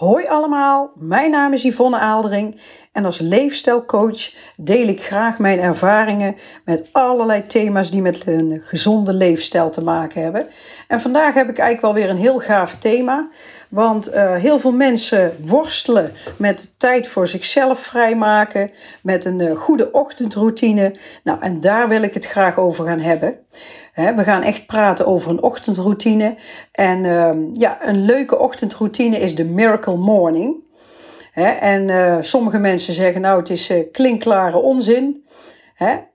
Hoi allemaal, mijn naam is Yvonne Aaldering en als leefstijlcoach deel ik graag mijn ervaringen met allerlei thema's die met een gezonde leefstijl te maken hebben. En vandaag heb ik eigenlijk wel weer een heel gaaf thema, want uh, heel veel mensen worstelen met tijd voor zichzelf vrijmaken, met een uh, goede ochtendroutine. Nou, en daar wil ik het graag over gaan hebben. We gaan echt praten over een ochtendroutine. En uh, ja, een leuke ochtendroutine is de Miracle Morning. en uh, sommige mensen zeggen, nou, het is uh, klinkklare onzin.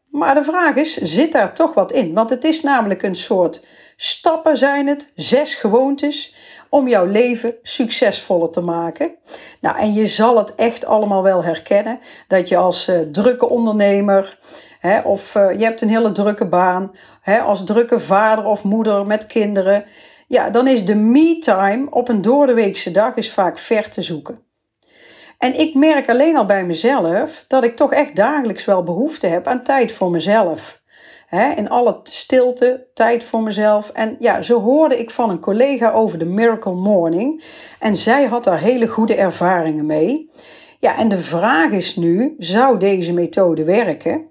maar de vraag is, zit daar toch wat in? Want het is namelijk een soort stappen zijn het, zes gewoontes om jouw leven succesvoller te maken. Nou, en je zal het echt allemaal wel herkennen dat je als uh, drukke ondernemer of uh, je hebt een hele drukke baan, als drukke vader of moeder met kinderen, ja, dan is de me-time op een doordeweekse dag is vaak ver te zoeken. En ik merk alleen al bij mezelf dat ik toch echt dagelijks wel behoefte heb aan tijd voor mezelf in alle stilte, tijd voor mezelf. En ja, zo hoorde ik van een collega over de Miracle Morning. En zij had daar hele goede ervaringen mee. Ja, en de vraag is nu, zou deze methode werken?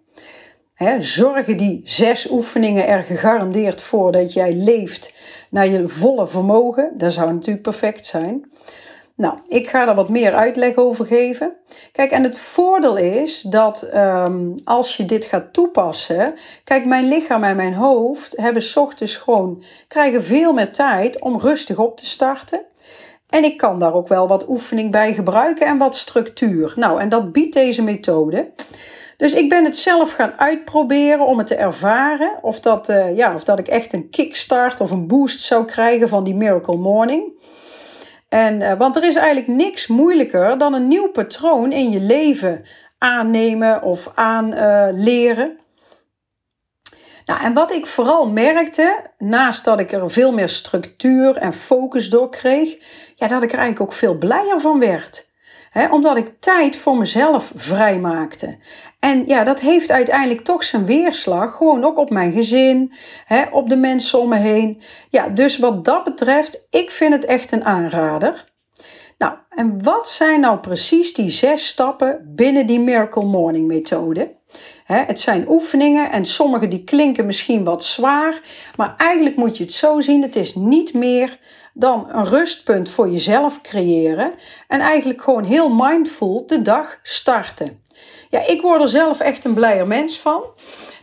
Zorgen die zes oefeningen er gegarandeerd voor dat jij leeft naar je volle vermogen? Dat zou natuurlijk perfect zijn. Nou, ik ga daar wat meer uitleg over geven. Kijk, en het voordeel is dat um, als je dit gaat toepassen, kijk, mijn lichaam en mijn hoofd hebben ochtends gewoon, krijgen veel meer tijd om rustig op te starten. En ik kan daar ook wel wat oefening bij gebruiken en wat structuur. Nou, en dat biedt deze methode. Dus ik ben het zelf gaan uitproberen om het te ervaren. Of dat, uh, ja, of dat ik echt een kickstart of een boost zou krijgen van die Miracle Morning. En, uh, want er is eigenlijk niks moeilijker dan een nieuw patroon in je leven aannemen of aanleren. Nou, en wat ik vooral merkte, naast dat ik er veel meer structuur en focus door kreeg, ja, dat ik er eigenlijk ook veel blijer van werd omdat ik tijd voor mezelf vrijmaakte. En ja, dat heeft uiteindelijk toch zijn weerslag, gewoon ook op mijn gezin, op de mensen om me heen. Ja, dus wat dat betreft, ik vind het echt een aanrader. Nou, en wat zijn nou precies die zes stappen binnen die Miracle Morning methode? het zijn oefeningen en sommige die klinken misschien wat zwaar, maar eigenlijk moet je het zo zien: het is niet meer dan een rustpunt voor jezelf creëren en eigenlijk gewoon heel mindful de dag starten. Ja, ik word er zelf echt een blijer mens van.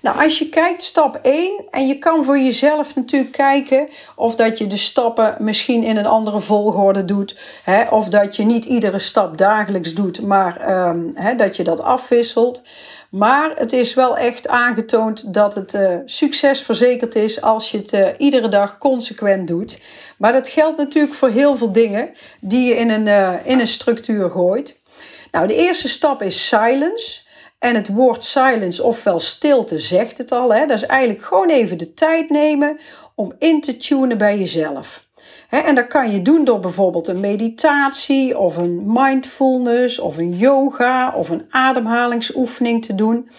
Nou, als je kijkt, stap 1, en je kan voor jezelf natuurlijk kijken of dat je de stappen misschien in een andere volgorde doet, hè, of dat je niet iedere stap dagelijks doet, maar um, hè, dat je dat afwisselt. Maar het is wel echt aangetoond dat het uh, succes verzekerd is als je het uh, iedere dag consequent doet. Maar dat geldt natuurlijk voor heel veel dingen die je in een, uh, in een structuur gooit. Nou, de eerste stap is silence. En het woord silence, ofwel stilte, zegt het al. Hè? Dat is eigenlijk gewoon even de tijd nemen om in te tunen bij jezelf. En dat kan je doen door bijvoorbeeld een meditatie of een mindfulness of een yoga of een ademhalingsoefening te doen.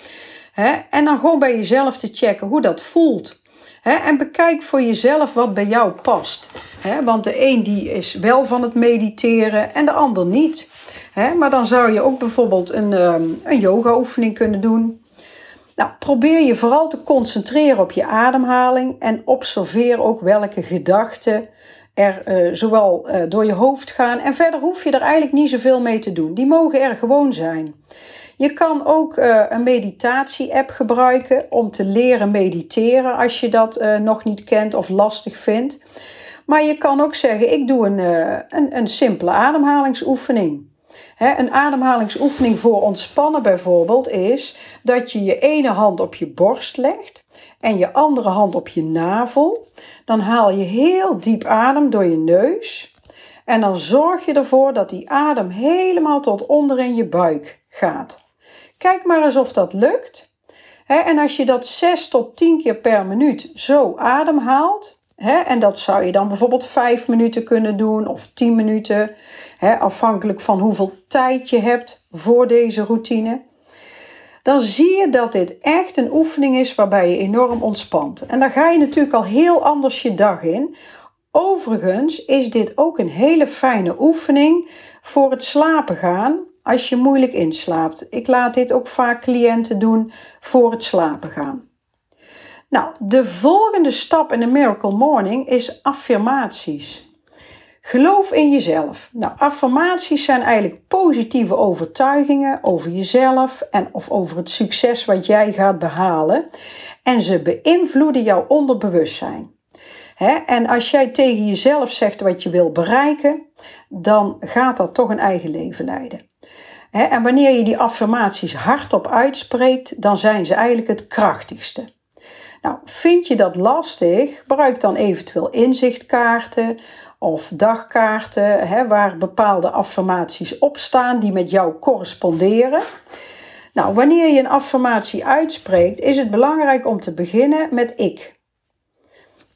En dan gewoon bij jezelf te checken hoe dat voelt. En bekijk voor jezelf wat bij jou past. Want de een die is wel van het mediteren en de ander niet. Maar dan zou je ook bijvoorbeeld een, ehm, een yoga oefening kunnen doen. Nou, probeer je vooral te concentreren op je ademhaling en observeer ook welke gedachten er uh, zowel uh, door je hoofd gaan. En verder hoef je er eigenlijk niet zoveel mee te doen. Die mogen er gewoon zijn. Je kan ook uh, een meditatie-app gebruiken om te leren mediteren als je dat nog niet kent of lastig vindt. Maar je kan ook zeggen: ik doe een, een, een simpele ademhalingsoefening. Een ademhalingsoefening voor ontspannen bijvoorbeeld is dat je je ene hand op je borst legt en je andere hand op je navel. Dan haal je heel diep adem door je neus. En dan zorg je ervoor dat die adem helemaal tot onder in je buik gaat. Kijk maar eens of dat lukt. En als je dat 6 tot 10 keer per minuut zo ademhaalt, en dat zou je dan bijvoorbeeld 5 minuten kunnen doen of 10 minuten, afhankelijk van hoeveel tijd je hebt voor deze routine dan zie je dat dit echt een oefening is waarbij je enorm ontspant. En dan ga je natuurlijk al heel anders je dag in, Overigens is dit ook een hele fijne oefening voor het slapen gaan als je moeilijk inslaapt. Ik laat dit ook vaak cliënten doen voor het slapen gaan. Nou, de volgende stap in de Miracle Morning is affirmaties. Geloof in jezelf. Nou, affirmaties zijn eigenlijk positieve overtuigingen over jezelf en of over het succes wat jij gaat behalen. En ze beïnvloeden jouw onderbewustzijn. en als jij tegen jezelf zegt wat je wil bereiken, dan gaat dat toch een eigen leven leiden. en wanneer je die affirmaties hardop uitspreekt, dan zijn ze eigenlijk het krachtigste. Nou, vind je dat lastig? Gebruik dan eventueel inzichtkaarten of dagkaarten hè, waar bepaalde affirmaties op staan die met jou corresponderen. Nou, wanneer je een affirmatie uitspreekt, is het belangrijk om te beginnen met ik.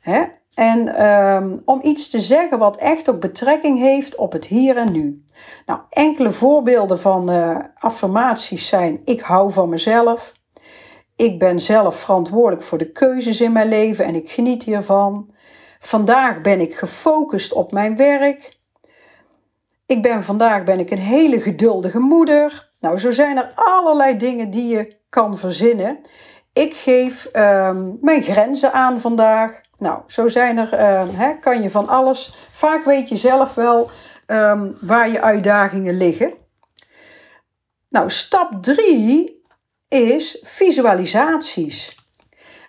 Hè? En um, om iets te zeggen wat echt ook betrekking heeft op het hier en nu. Nou, enkele voorbeelden van uh, affirmaties zijn: ik hou van mezelf. Ik ben zelf verantwoordelijk voor de keuzes in mijn leven en ik geniet hiervan. Vandaag ben ik gefocust op mijn werk. Ik ben vandaag ben ik een hele geduldige moeder. Nou, zo zijn er allerlei dingen die je kan verzinnen. Ik geef ehm, mijn grenzen aan vandaag. Nou, zo zijn er, hè, kan je van alles. Vaak weet je zelf wel um, waar je uitdagingen liggen. Nou, stap 3 is visualisaties.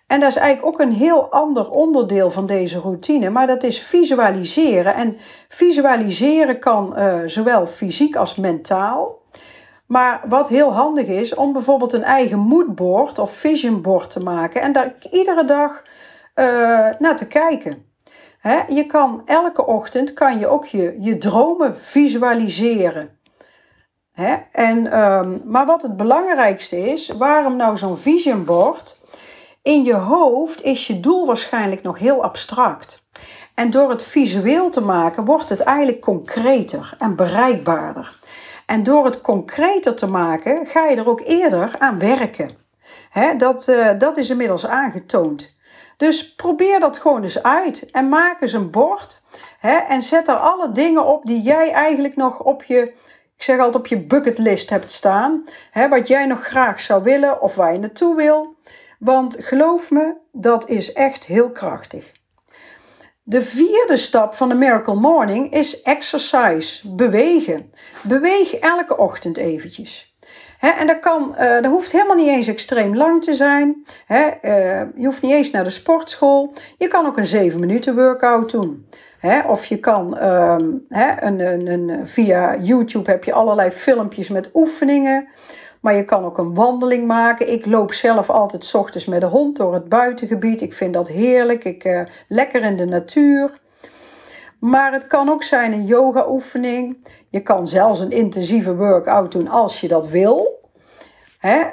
En dat is eigenlijk ook een heel ander onderdeel van deze routine, maar dat is visualiseren. En visualiseren kan uh, zowel fysiek als mentaal. Maar wat heel handig is, om bijvoorbeeld een eigen moodboard of visionboard te maken en daar iedere dag uh, naar te kijken. He, je kan elke ochtend kan je ook je, je dromen visualiseren. He, en, um, maar wat het belangrijkste is, waarom nou zo'n visionboard? In je hoofd is je doel waarschijnlijk nog heel abstract. En door het visueel te maken wordt het eigenlijk concreter en bereikbaarder. En door het concreter te maken ga je er ook eerder aan werken. dat, uh, dat is inmiddels aangetoond. Dus probeer dat gewoon eens uit en maak eens een bord. en zet er alle dingen op die jij eigenlijk nog op je, ik zeg altijd op je bucketlist hebt staan. wat jij nog graag zou willen of waar je naartoe wil. Want geloof me, dat is echt heel krachtig. De vierde stap van de Miracle Morning is exercise, bewegen. Beweeg elke ochtend eventjes. En dat, kan, uh, dat hoeft helemaal niet eens extreem lang te zijn. uh, je hoeft niet eens naar de sportschool. Je kan ook een 7 minuten workout doen. of je kan um, een, een, een, via YouTube heb je allerlei filmpjes met oefeningen. Maar je kan ook een wandeling maken. Ik loop zelf altijd s ochtends met de hond door het buitengebied. Ik vind dat heerlijk. Ik, uh, lekker in de natuur. Maar het kan ook zijn een yoga-oefening. Je kan zelfs een intensieve workout doen als je dat wil. Hè?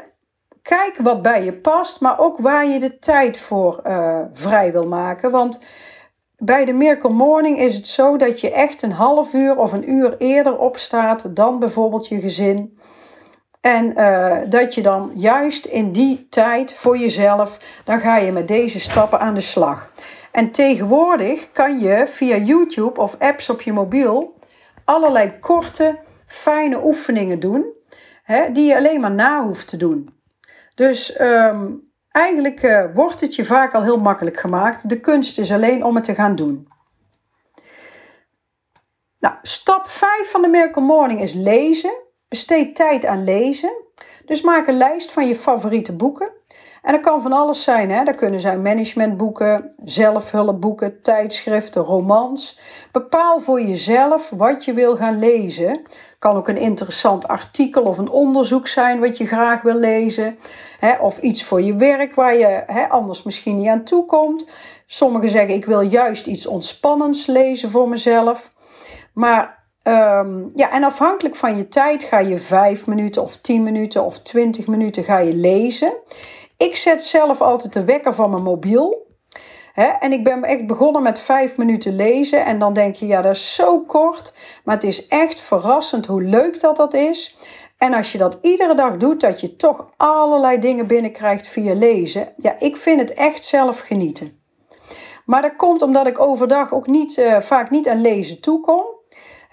Kijk wat bij je past, maar ook waar je de tijd voor uh, vrij wil maken. Want bij de Miracle Morning is het zo dat je echt een half uur of een uur eerder opstaat dan bijvoorbeeld je gezin. En uh, dat je dan juist in die tijd voor jezelf, dan ga je met deze stappen aan de slag. En tegenwoordig kan je via YouTube of apps op je mobiel allerlei korte, fijne oefeningen doen, hè, die je alleen maar na hoeft te doen. Dus um, eigenlijk uh, wordt het je vaak al heel makkelijk gemaakt. De kunst is alleen om het te gaan doen. Nou, stap 5 van de Miracle Morning is lezen. Besteed tijd aan lezen. Dus maak een lijst van je favoriete boeken. En dat kan van alles zijn. Hè? Dat kunnen zijn managementboeken, zelfhulpboeken, tijdschriften, romans. Bepaal voor jezelf wat je wil gaan lezen. Kan ook een interessant artikel of een onderzoek zijn wat je graag wil lezen. Hè? Of iets voor je werk waar je hè, anders misschien niet aan toe komt. Sommigen zeggen ik wil juist iets ontspannends lezen voor mezelf. Maar Um, ja, en afhankelijk van je tijd ga je 5 minuten of 10 minuten of 20 minuten ga je lezen. Ik zet zelf altijd de wekker van mijn mobiel. en ik ben echt begonnen met 5 minuten lezen. En dan denk je, ja, dat is zo kort. Maar het is echt verrassend hoe leuk dat dat is. En als je dat iedere dag doet, dat je toch allerlei dingen binnenkrijgt via lezen. Ja, ik vind het echt zelf genieten. Maar dat komt omdat ik overdag ook niet, uh, vaak niet aan lezen toekom.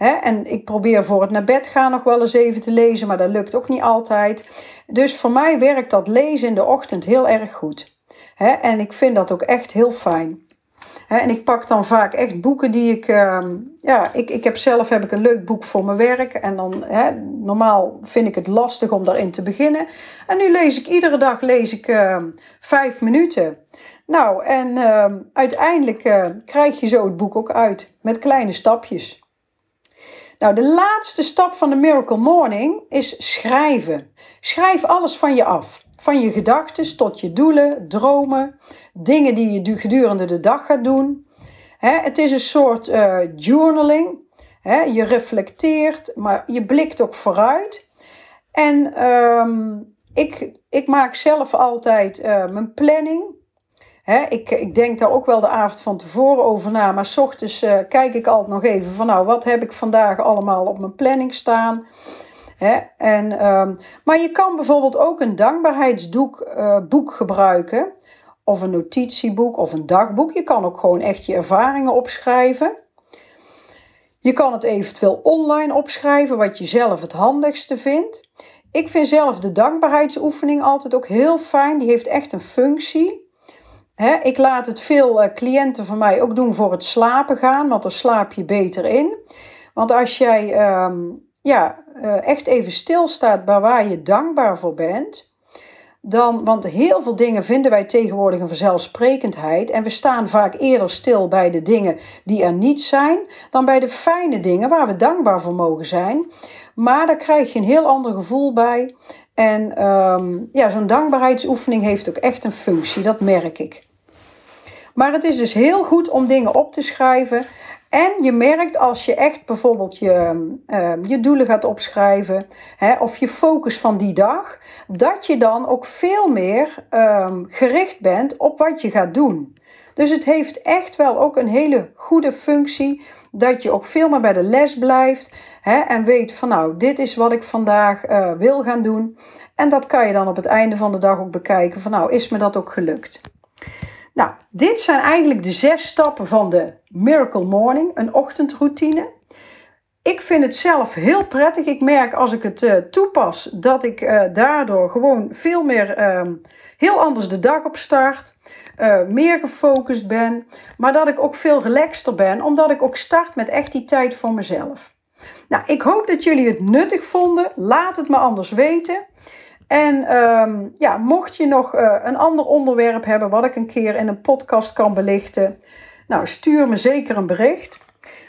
En ik probeer voor het naar bed gaan nog wel eens even te lezen, maar dat lukt ook niet altijd. Dus voor mij werkt dat lezen in de ochtend heel erg goed. En ik vind dat ook echt heel fijn en ik pak dan vaak echt boeken die ik. Ehm, ja, ik, ik heb zelf heb ik een leuk boek voor mijn werk. En dan, normaal vind ik het lastig om daarin te beginnen. En nu lees ik iedere dag lees ik, uh, vijf minuten. Nou, en ehm, uiteindelijk uh, krijg je zo het boek ook uit. Met kleine stapjes. Nou, de laatste stap van de Miracle Morning is schrijven. Schrijf alles van je af. Van je gedachten tot je doelen, dromen, dingen die je gedurende de dag gaat doen. het is een soort uh, journaling. je reflecteert, maar je blikt ook vooruit. En um, ik, ik maak zelf altijd uh, mijn planning. Ik, ik denk daar ook wel de avond van tevoren over na. Maar s ochtends uh, kijk ik altijd nog even van nou, wat heb ik vandaag allemaal op mijn planning staan. En, um, maar je kan bijvoorbeeld ook een dankbaarheidsboek uh, boek gebruiken. Of een notitieboek of een dagboek. Je kan ook gewoon echt je ervaringen opschrijven. Je kan het eventueel online opschrijven, wat je zelf het handigste vindt. Ik vind zelf de dankbaarheidsoefening altijd ook heel fijn. Die heeft echt een functie. Ik laat het veel uh, cliënten van mij ook doen voor het slapen gaan, want dan slaap je beter in. Want als jij um, ja, uh, echt even stilstaat bij waar je dankbaar voor bent, dan, want heel veel dingen vinden wij tegenwoordig een vanzelfsprekendheid en we staan vaak eerder stil bij de dingen die er niet zijn dan bij de fijne dingen waar we dankbaar voor mogen zijn. Maar daar krijg je een heel ander gevoel bij. En um, ja, zo'n dankbaarheidsoefening heeft ook echt een functie, dat merk ik. Maar het is dus heel goed om dingen op te schrijven. En je merkt als je echt bijvoorbeeld je, uh, je doelen gaat opschrijven hè, of je focus van die dag, dat je dan ook veel meer um, gericht bent op wat je gaat doen. Dus het heeft echt wel ook een hele goede functie dat je ook veel meer bij de les blijft hè, en weet van nou, dit is wat ik vandaag uh, wil gaan doen. En dat kan je dan op het einde van de dag ook bekijken van nou, is me dat ook gelukt. Nou, dit zijn eigenlijk de zes stappen van de Miracle Morning, een ochtendroutine. Ik vind het zelf heel prettig. Ik merk als ik het uh, toepas dat ik uh, daardoor gewoon veel meer, uh, heel anders de dag op start. Eh, meer gefocust ben. Maar dat ik ook veel relaxter ben, omdat ik ook start met echt die tijd voor mezelf. Nou, ik hoop dat jullie het nuttig vonden. Laat het me anders weten. En um, ja, mocht je nog uh, een ander onderwerp hebben wat ik een keer in een podcast kan belichten, nou stuur me zeker een bericht.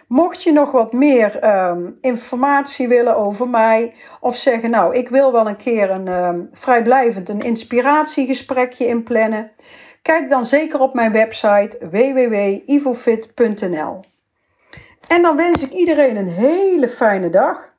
Mocht je nog wat meer um, informatie willen over mij of zeggen, nou ik wil wel een keer een um, vrijblijvend een inspiratiegesprekje inplannen, kijk dan zeker op mijn website www.ivofit.nl. En dan wens ik iedereen een hele fijne dag.